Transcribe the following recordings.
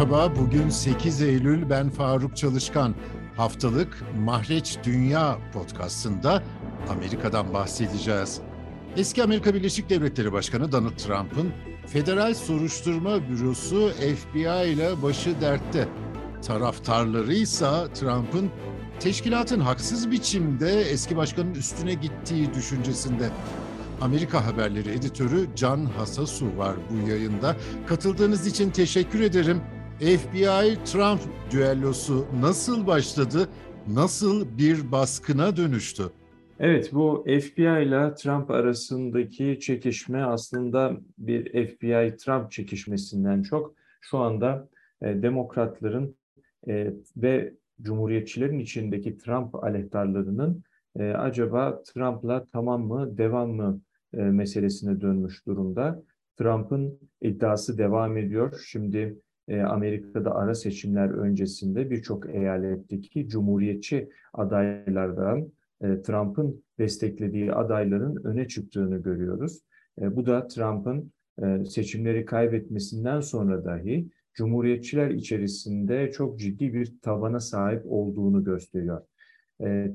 Merhaba, bugün 8 Eylül ben Faruk Çalışkan. Haftalık Mahreç Dünya podcastında Amerika'dan bahsedeceğiz. Eski Amerika Birleşik Devletleri Başkanı Donald Trump'ın Federal Soruşturma Bürosu FBI ile başı dertte. Taraftarları ise Trump'ın teşkilatın haksız biçimde eski başkanın üstüne gittiği düşüncesinde. Amerika Haberleri editörü Can Hasasu var bu yayında. Katıldığınız için teşekkür ederim. FBI-Trump düellosu nasıl başladı? Nasıl bir baskına dönüştü? Evet, bu FBI ile Trump arasındaki çekişme aslında bir FBI-Trump çekişmesinden çok şu anda e, demokratların e, ve cumhuriyetçilerin içindeki Trump aleyhtarlarının e, acaba Trump'la tamam mı, devam mı e, meselesine dönmüş durumda. Trump'ın iddiası devam ediyor. Şimdi e, Amerika'da ara seçimler öncesinde birçok eyaletteki cumhuriyetçi adaylardan e, Trump'ın desteklediği adayların öne çıktığını görüyoruz. E, bu da Trump'ın e, seçimleri kaybetmesinden sonra dahi cumhuriyetçiler içerisinde çok ciddi bir tabana sahip olduğunu gösteriyor. E,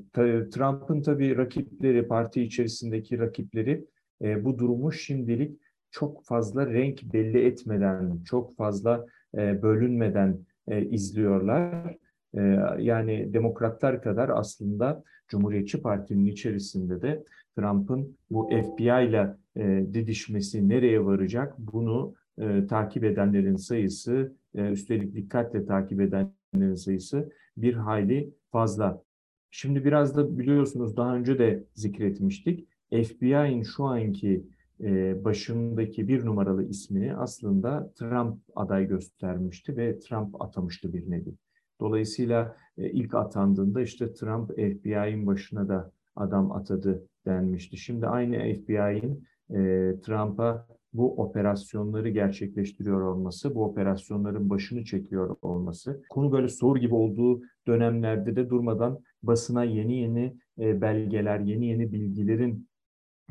Trump'ın tabii rakipleri, parti içerisindeki rakipleri e, bu durumu şimdilik çok fazla renk belli etmeden, çok fazla e, bölünmeden e, izliyorlar. E, yani demokratlar kadar aslında Cumhuriyetçi Parti'nin içerisinde de Trump'ın bu FBI ile e, didişmesi nereye varacak bunu e, takip edenlerin sayısı, e, üstelik dikkatle takip edenlerin sayısı bir hayli fazla. Şimdi biraz da biliyorsunuz daha önce de zikretmiştik. FBI'nin şu anki e, başındaki bir numaralı ismini aslında Trump aday göstermişti ve Trump atamıştı bir nevi. Dolayısıyla e, ilk atandığında işte Trump FBI'nin başına da adam atadı denmişti. Şimdi aynı FBI'nin e, Trump'a bu operasyonları gerçekleştiriyor olması, bu operasyonların başını çekiyor olması, konu böyle soru gibi olduğu dönemlerde de durmadan basına yeni yeni belgeler, yeni yeni bilgilerin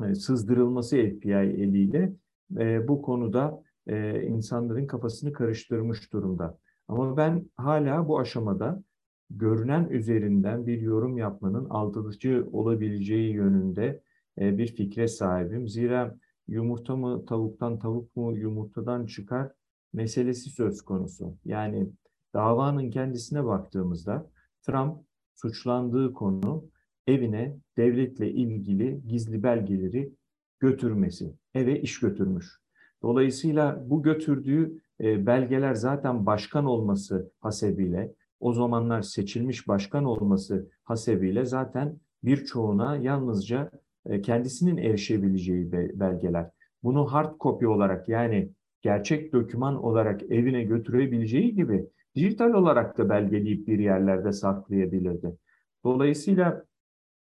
e, sızdırılması FBI eliyle e, bu konuda e, insanların kafasını karıştırmış durumda. Ama ben hala bu aşamada görünen üzerinden bir yorum yapmanın aldatıcı olabileceği yönünde bir fikre sahibim. Zira yumurta mı tavuktan, tavuk mu yumurtadan çıkar meselesi söz konusu. Yani davanın kendisine baktığımızda Trump suçlandığı konu evine devletle ilgili gizli belgeleri götürmesi, eve iş götürmüş. Dolayısıyla bu götürdüğü e, belgeler zaten başkan olması hasebiyle, o zamanlar seçilmiş başkan olması hasebiyle zaten birçoğuna yalnızca e, kendisinin erişebileceği belgeler. Bunu hard copy olarak yani gerçek doküman olarak evine götürebileceği gibi dijital olarak da belgeleyip bir yerlerde saklayabilirdi. Dolayısıyla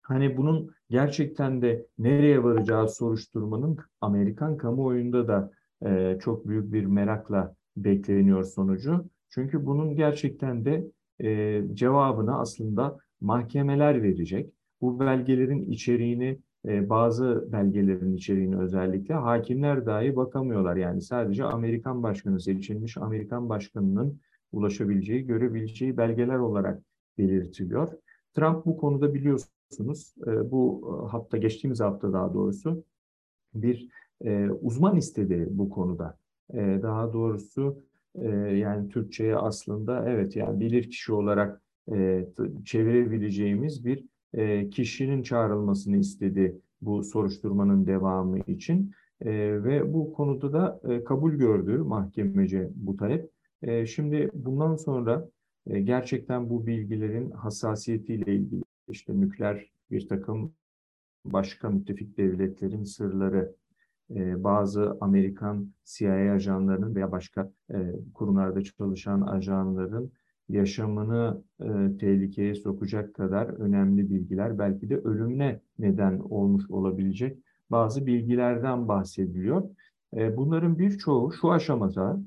Hani bunun gerçekten de nereye varacağı soruşturmanın Amerikan kamuoyunda da e, çok büyük bir merakla bekleniyor sonucu. Çünkü bunun gerçekten de e, cevabını aslında mahkemeler verecek. Bu belgelerin içeriğini, e, bazı belgelerin içeriğini özellikle hakimler dahi bakamıyorlar. Yani sadece Amerikan başkanı seçilmiş Amerikan başkanının ulaşabileceği, görebileceği belgeler olarak belirtiliyor. Trump bu konuda biliyorsunuz biliyorsunuz e, bu e, hafta geçtiğimiz hafta daha doğrusu bir e, uzman istedi bu konuda. daha doğrusu yani Türkçe'ye aslında evet yani bilir kişi olarak çevirebileceğimiz bir kişinin çağrılmasını istedi bu soruşturmanın devamı için. ve bu konuda da kabul gördü mahkemece bu talep. şimdi bundan sonra gerçekten bu bilgilerin hassasiyetiyle ilgili işte nükleer bir takım başka müttefik devletlerin sırları, e, bazı Amerikan CIA ajanlarının veya başka e, kurumlarda çalışan ajanların yaşamını e, tehlikeye sokacak kadar önemli bilgiler, belki de ölümüne neden olmuş olabilecek bazı bilgilerden bahsediliyor. Bunların birçoğu şu aşamada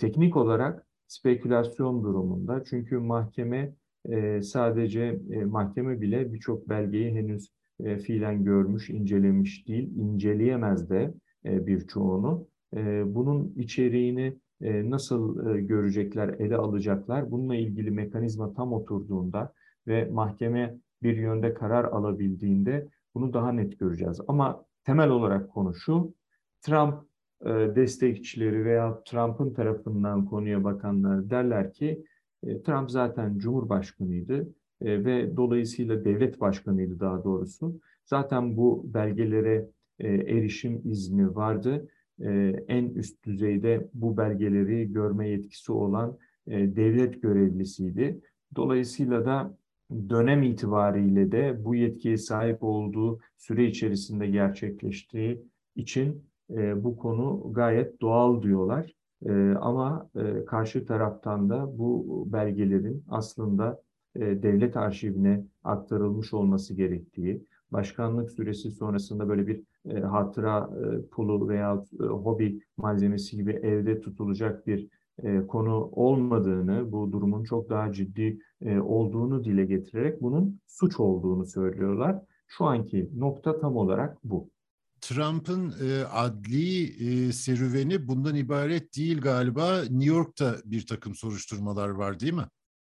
teknik olarak spekülasyon durumunda. Çünkü mahkeme e, sadece e, mahkeme bile birçok belgeyi henüz e, fiilen görmüş, incelemiş değil, inceleyemez de e, birçoğunu. E, bunun içeriğini nasıl görecekler, ele alacaklar? Bununla ilgili mekanizma tam oturduğunda ve mahkeme bir yönde karar alabildiğinde bunu daha net göreceğiz. Ama temel olarak konu şu, Trump destekçileri veya Trump'ın tarafından konuya bakanlar derler ki Trump zaten Cumhurbaşkanıydı ve dolayısıyla devlet başkanıydı daha doğrusu. Zaten bu belgelere erişim izni vardı. En üst düzeyde bu belgeleri görme yetkisi olan devlet görevlisiydi. Dolayısıyla da dönem itibariyle de bu yetkiye sahip olduğu süre içerisinde gerçekleştiği için e, bu konu gayet doğal diyorlar. E, ama e, karşı taraftan da bu belgelerin aslında e, devlet arşivine aktarılmış olması gerektiği, başkanlık süresi sonrasında böyle bir e, hatıra e, pulu veya e, hobi malzemesi gibi evde tutulacak bir e, konu olmadığını, bu durumun çok daha ciddi e, olduğunu dile getirerek bunun suç olduğunu söylüyorlar. Şu anki nokta tam olarak bu. Trump'ın e, adli e, serüveni bundan ibaret değil galiba. New York'ta bir takım soruşturmalar var değil mi?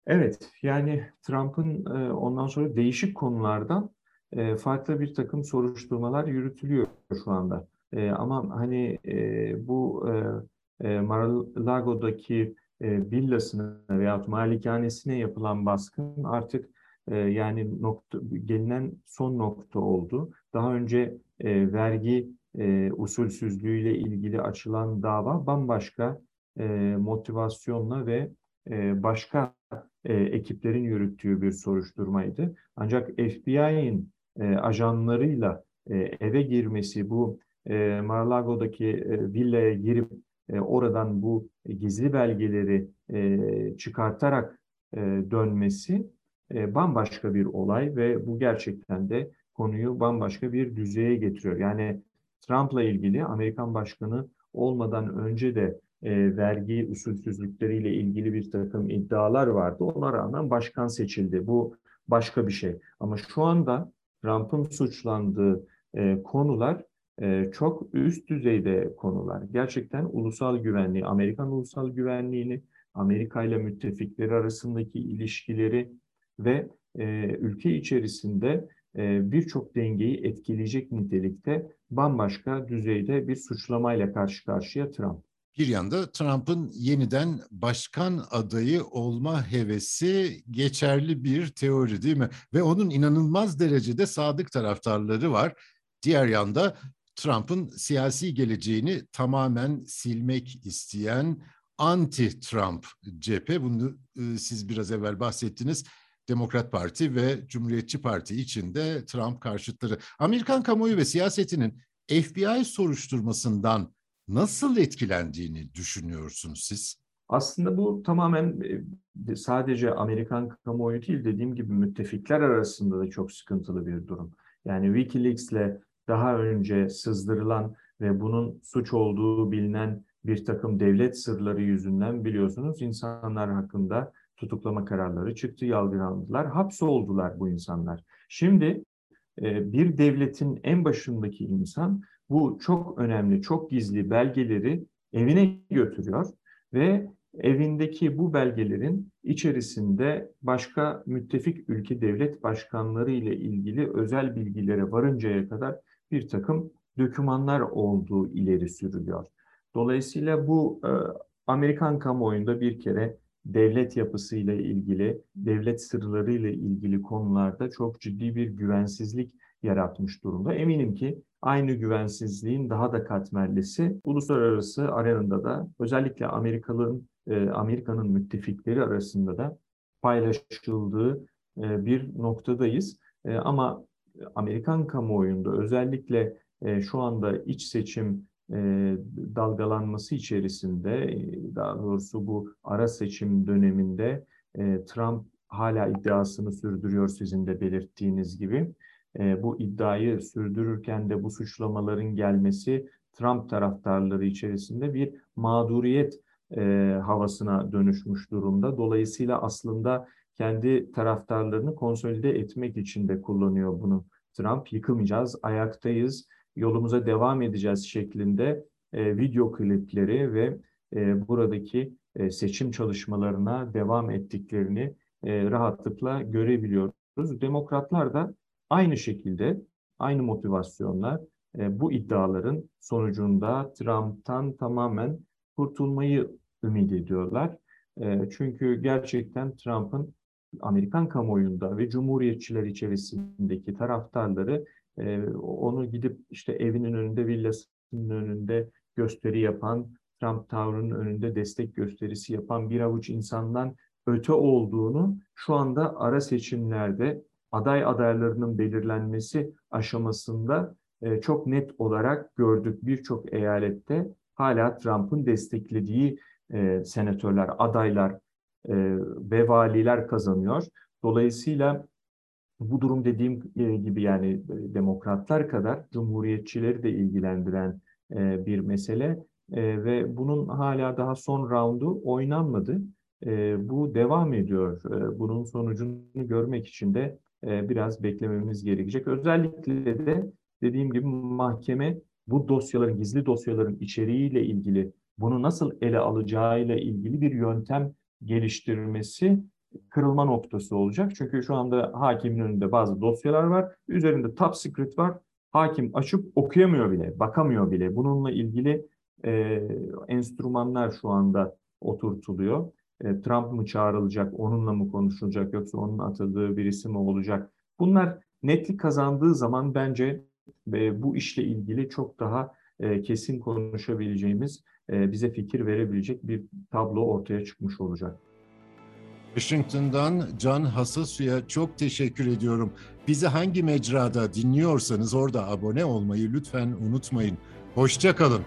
Evet, yani Trump'ın e, ondan sonra değişik konulardan e, farklı bir takım soruşturmalar yürütülüyor şu anda. E, ama hani e, bu e, e, Mar-a-Lago'daki e, villasına veya malikanesine yapılan baskın artık e, yani nokta, gelinen son nokta oldu. Daha önce e, vergi e, usulsüzlüğüyle ilgili açılan dava bambaşka e, motivasyonla ve e, başka e, ekiplerin yürüttüğü bir soruşturmaydı. Ancak FBI'nin e, ajanlarıyla e, eve girmesi, bu e, Mar-a-Lago'daki e, villaya girip e, oradan bu gizli belgeleri e, çıkartarak e, dönmesi e, bambaşka bir olay ve bu gerçekten de konuyu bambaşka bir düzeye getiriyor. Yani Trump'la ilgili Amerikan başkanı olmadan önce de e, vergi usulsüzlükleriyle ilgili bir takım iddialar vardı. Ona rağmen başkan seçildi. Bu başka bir şey. Ama şu anda Trump'ın suçlandığı e, konular e, çok üst düzeyde konular. Gerçekten ulusal güvenliği, Amerikan ulusal güvenliğini, Amerika ile müttefikleri arasındaki ilişkileri ve e, ülke içerisinde e, birçok dengeyi etkileyecek nitelikte bambaşka düzeyde bir suçlamayla karşı karşıya Trump. Bir yanda Trump'ın yeniden başkan adayı olma hevesi geçerli bir teori değil mi? Ve onun inanılmaz derecede sadık taraftarları var. Diğer yanda Trump'ın siyasi geleceğini tamamen silmek isteyen anti-Trump cephe. Bunu e, siz biraz evvel bahsettiniz. Demokrat Parti ve Cumhuriyetçi Parti içinde Trump karşıtları. Amerikan kamuoyu ve siyasetinin FBI soruşturmasından nasıl etkilendiğini düşünüyorsunuz siz? Aslında bu tamamen e, sadece Amerikan kamuoyu değil dediğim gibi müttefikler arasında da çok sıkıntılı bir durum. Yani Wikileaks'le daha önce sızdırılan ve bunun suç olduğu bilinen bir takım devlet sırları yüzünden biliyorsunuz insanlar hakkında tutuklama kararları çıktı, yargılandılar, hapsoldular bu insanlar. Şimdi e, bir devletin en başındaki insan bu çok önemli, çok gizli belgeleri evine götürüyor ve evindeki bu belgelerin içerisinde başka müttefik ülke devlet başkanları ile ilgili özel bilgilere varıncaya kadar bir takım dokümanlar olduğu ileri sürülüyor. Dolayısıyla bu e, Amerikan kamuoyunda bir kere devlet yapısıyla ilgili, devlet sırlarıyla ilgili konularda çok ciddi bir güvensizlik yaratmış durumda. Eminim ki aynı güvensizliğin daha da katmerlisi uluslararası arenada da özellikle Amerikalı'nın e, Amerika'nın müttefikleri arasında da paylaşıldığı e, bir noktadayız. E, ama Amerikan kamuoyunda özellikle şu anda iç seçim dalgalanması içerisinde daha doğrusu bu ara seçim döneminde Trump hala iddiasını sürdürüyor sizin de belirttiğiniz gibi e, bu iddiayı sürdürürken de bu suçlamaların gelmesi Trump taraftarları içerisinde bir mağduriyet e, havasına dönüşmüş durumda. Dolayısıyla aslında kendi taraftarlarını konsolide etmek için de kullanıyor bunu. Trump yıkılmayacağız, ayaktayız, yolumuza devam edeceğiz şeklinde e, video klipleri ve buradaki seçim çalışmalarına devam ettiklerini rahatlıkla görebiliyoruz. Demokratlar da aynı şekilde, aynı motivasyonlar bu iddiaların sonucunda Trump'tan tamamen kurtulmayı ümit ediyorlar. Çünkü gerçekten Trump'ın Amerikan kamuoyunda ve Cumhuriyetçiler içerisindeki taraftarları onu gidip işte evinin önünde, villasının önünde gösteri yapan, Trump Tower'ın önünde destek gösterisi yapan bir avuç insandan öte olduğunu şu anda ara seçimlerde aday adaylarının belirlenmesi aşamasında çok net olarak gördük. Birçok eyalette hala Trump'ın desteklediği senatörler, adaylar ve valiler kazanıyor. Dolayısıyla bu durum dediğim gibi yani demokratlar kadar cumhuriyetçileri de ilgilendiren bir mesele ve bunun hala daha son roundu oynanmadı. Bu devam ediyor. Bunun sonucunu görmek için de biraz beklememiz gerekecek. Özellikle de dediğim gibi mahkeme bu dosyaların, gizli dosyaların içeriğiyle ilgili bunu nasıl ele alacağıyla ilgili bir yöntem geliştirmesi kırılma noktası olacak. Çünkü şu anda hakimin önünde bazı dosyalar var. Üzerinde top secret var. Hakim açıp okuyamıyor bile, bakamıyor bile. Bununla ilgili e, enstrümanlar şu anda oturtuluyor. E, Trump mı çağrılacak, onunla mı konuşulacak yoksa onun atadığı birisi mi olacak? Bunlar netlik kazandığı zaman bence e, bu işle ilgili çok daha e, kesin konuşabileceğimiz, e, bize fikir verebilecek bir tablo ortaya çıkmış olacak. Washington'dan Can Hasasu'ya çok teşekkür ediyorum. Bizi hangi mecrada dinliyorsanız orada abone olmayı lütfen unutmayın. Hoşçakalın.